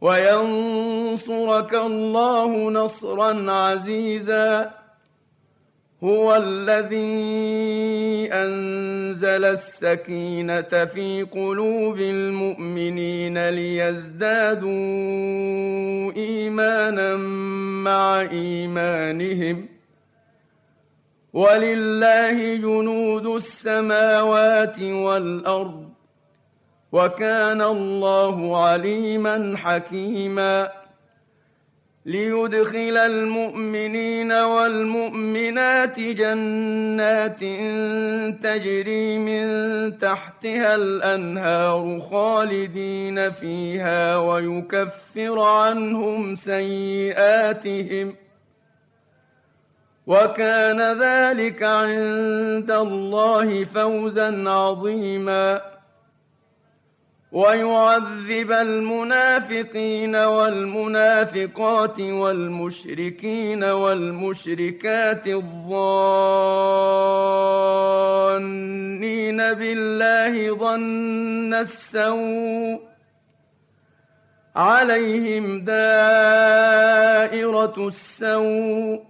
وينصرك الله نصرا عزيزا. هو الذي انزل السكينه في قلوب المؤمنين ليزدادوا ايمانا مع ايمانهم. ولله جنود السماوات والارض. وكان الله عليما حكيما. ليدخل المؤمنين والمؤمنات جنات تجري من تحتها الأنهار خالدين فيها ويكفر عنهم سيئاتهم. وكان ذلك عند الله فوزا عظيما. ويعذب المنافقين والمنافقات والمشركين والمشركات الظانين بالله ظن السوء عليهم دائرة السوء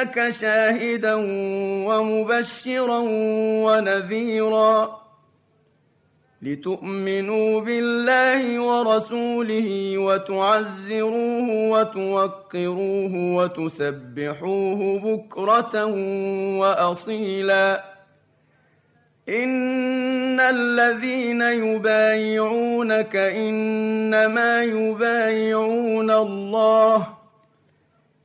ارسلناك شاهدا ومبشرا ونذيرا لتؤمنوا بالله ورسوله وتعزروه وتوقروه وتسبحوه بكرة وأصيلا. إن الذين يبايعونك إنما يبايعون الله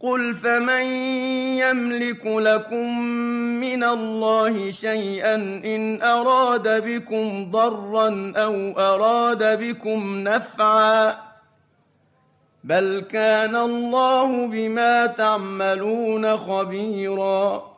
قل فمن يملك لكم من الله شيئا ان اراد بكم ضرا أو اراد بكم نفعا بل كان الله بما تعملون خبيرا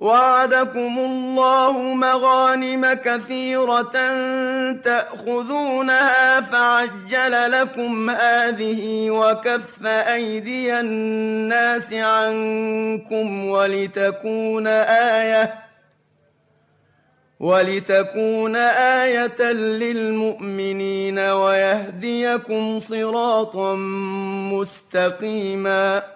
وعدكم الله مغانم كثيرة تأخذونها فعجل لكم هذه وكف أيدي الناس عنكم ولتكون آية ولتكون آية للمؤمنين ويهديكم صراطا مستقيما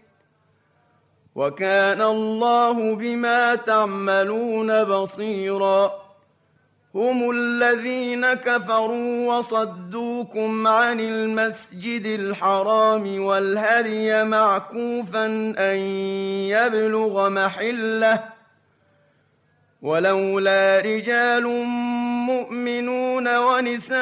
وكان الله بما تعملون بصيرا. هم الذين كفروا وصدوكم عن المسجد الحرام والهدي معكوفا أن يبلغ محلة. ولولا رجال مؤمنون ونساء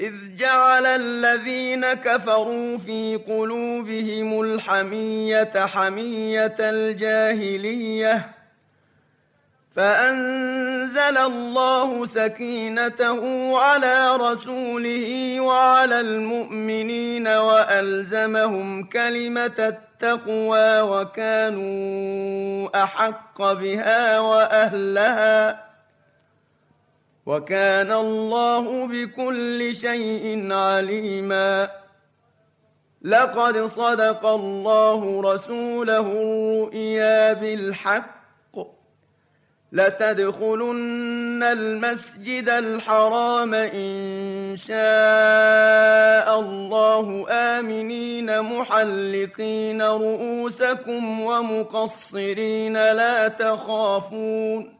إذ جعل الذين كفروا في قلوبهم الحمية حمية الجاهلية فأنزل الله سكينته على رسوله وعلى المؤمنين وألزمهم كلمة التقوى وكانوا أحق بها وأهلها. وكان الله بكل شيء عليما. لقد صدق الله رسوله الرؤيا بالحق. لتدخلن المسجد الحرام إن شاء الله آمنين محلقين رؤوسكم ومقصرين لا تخافون.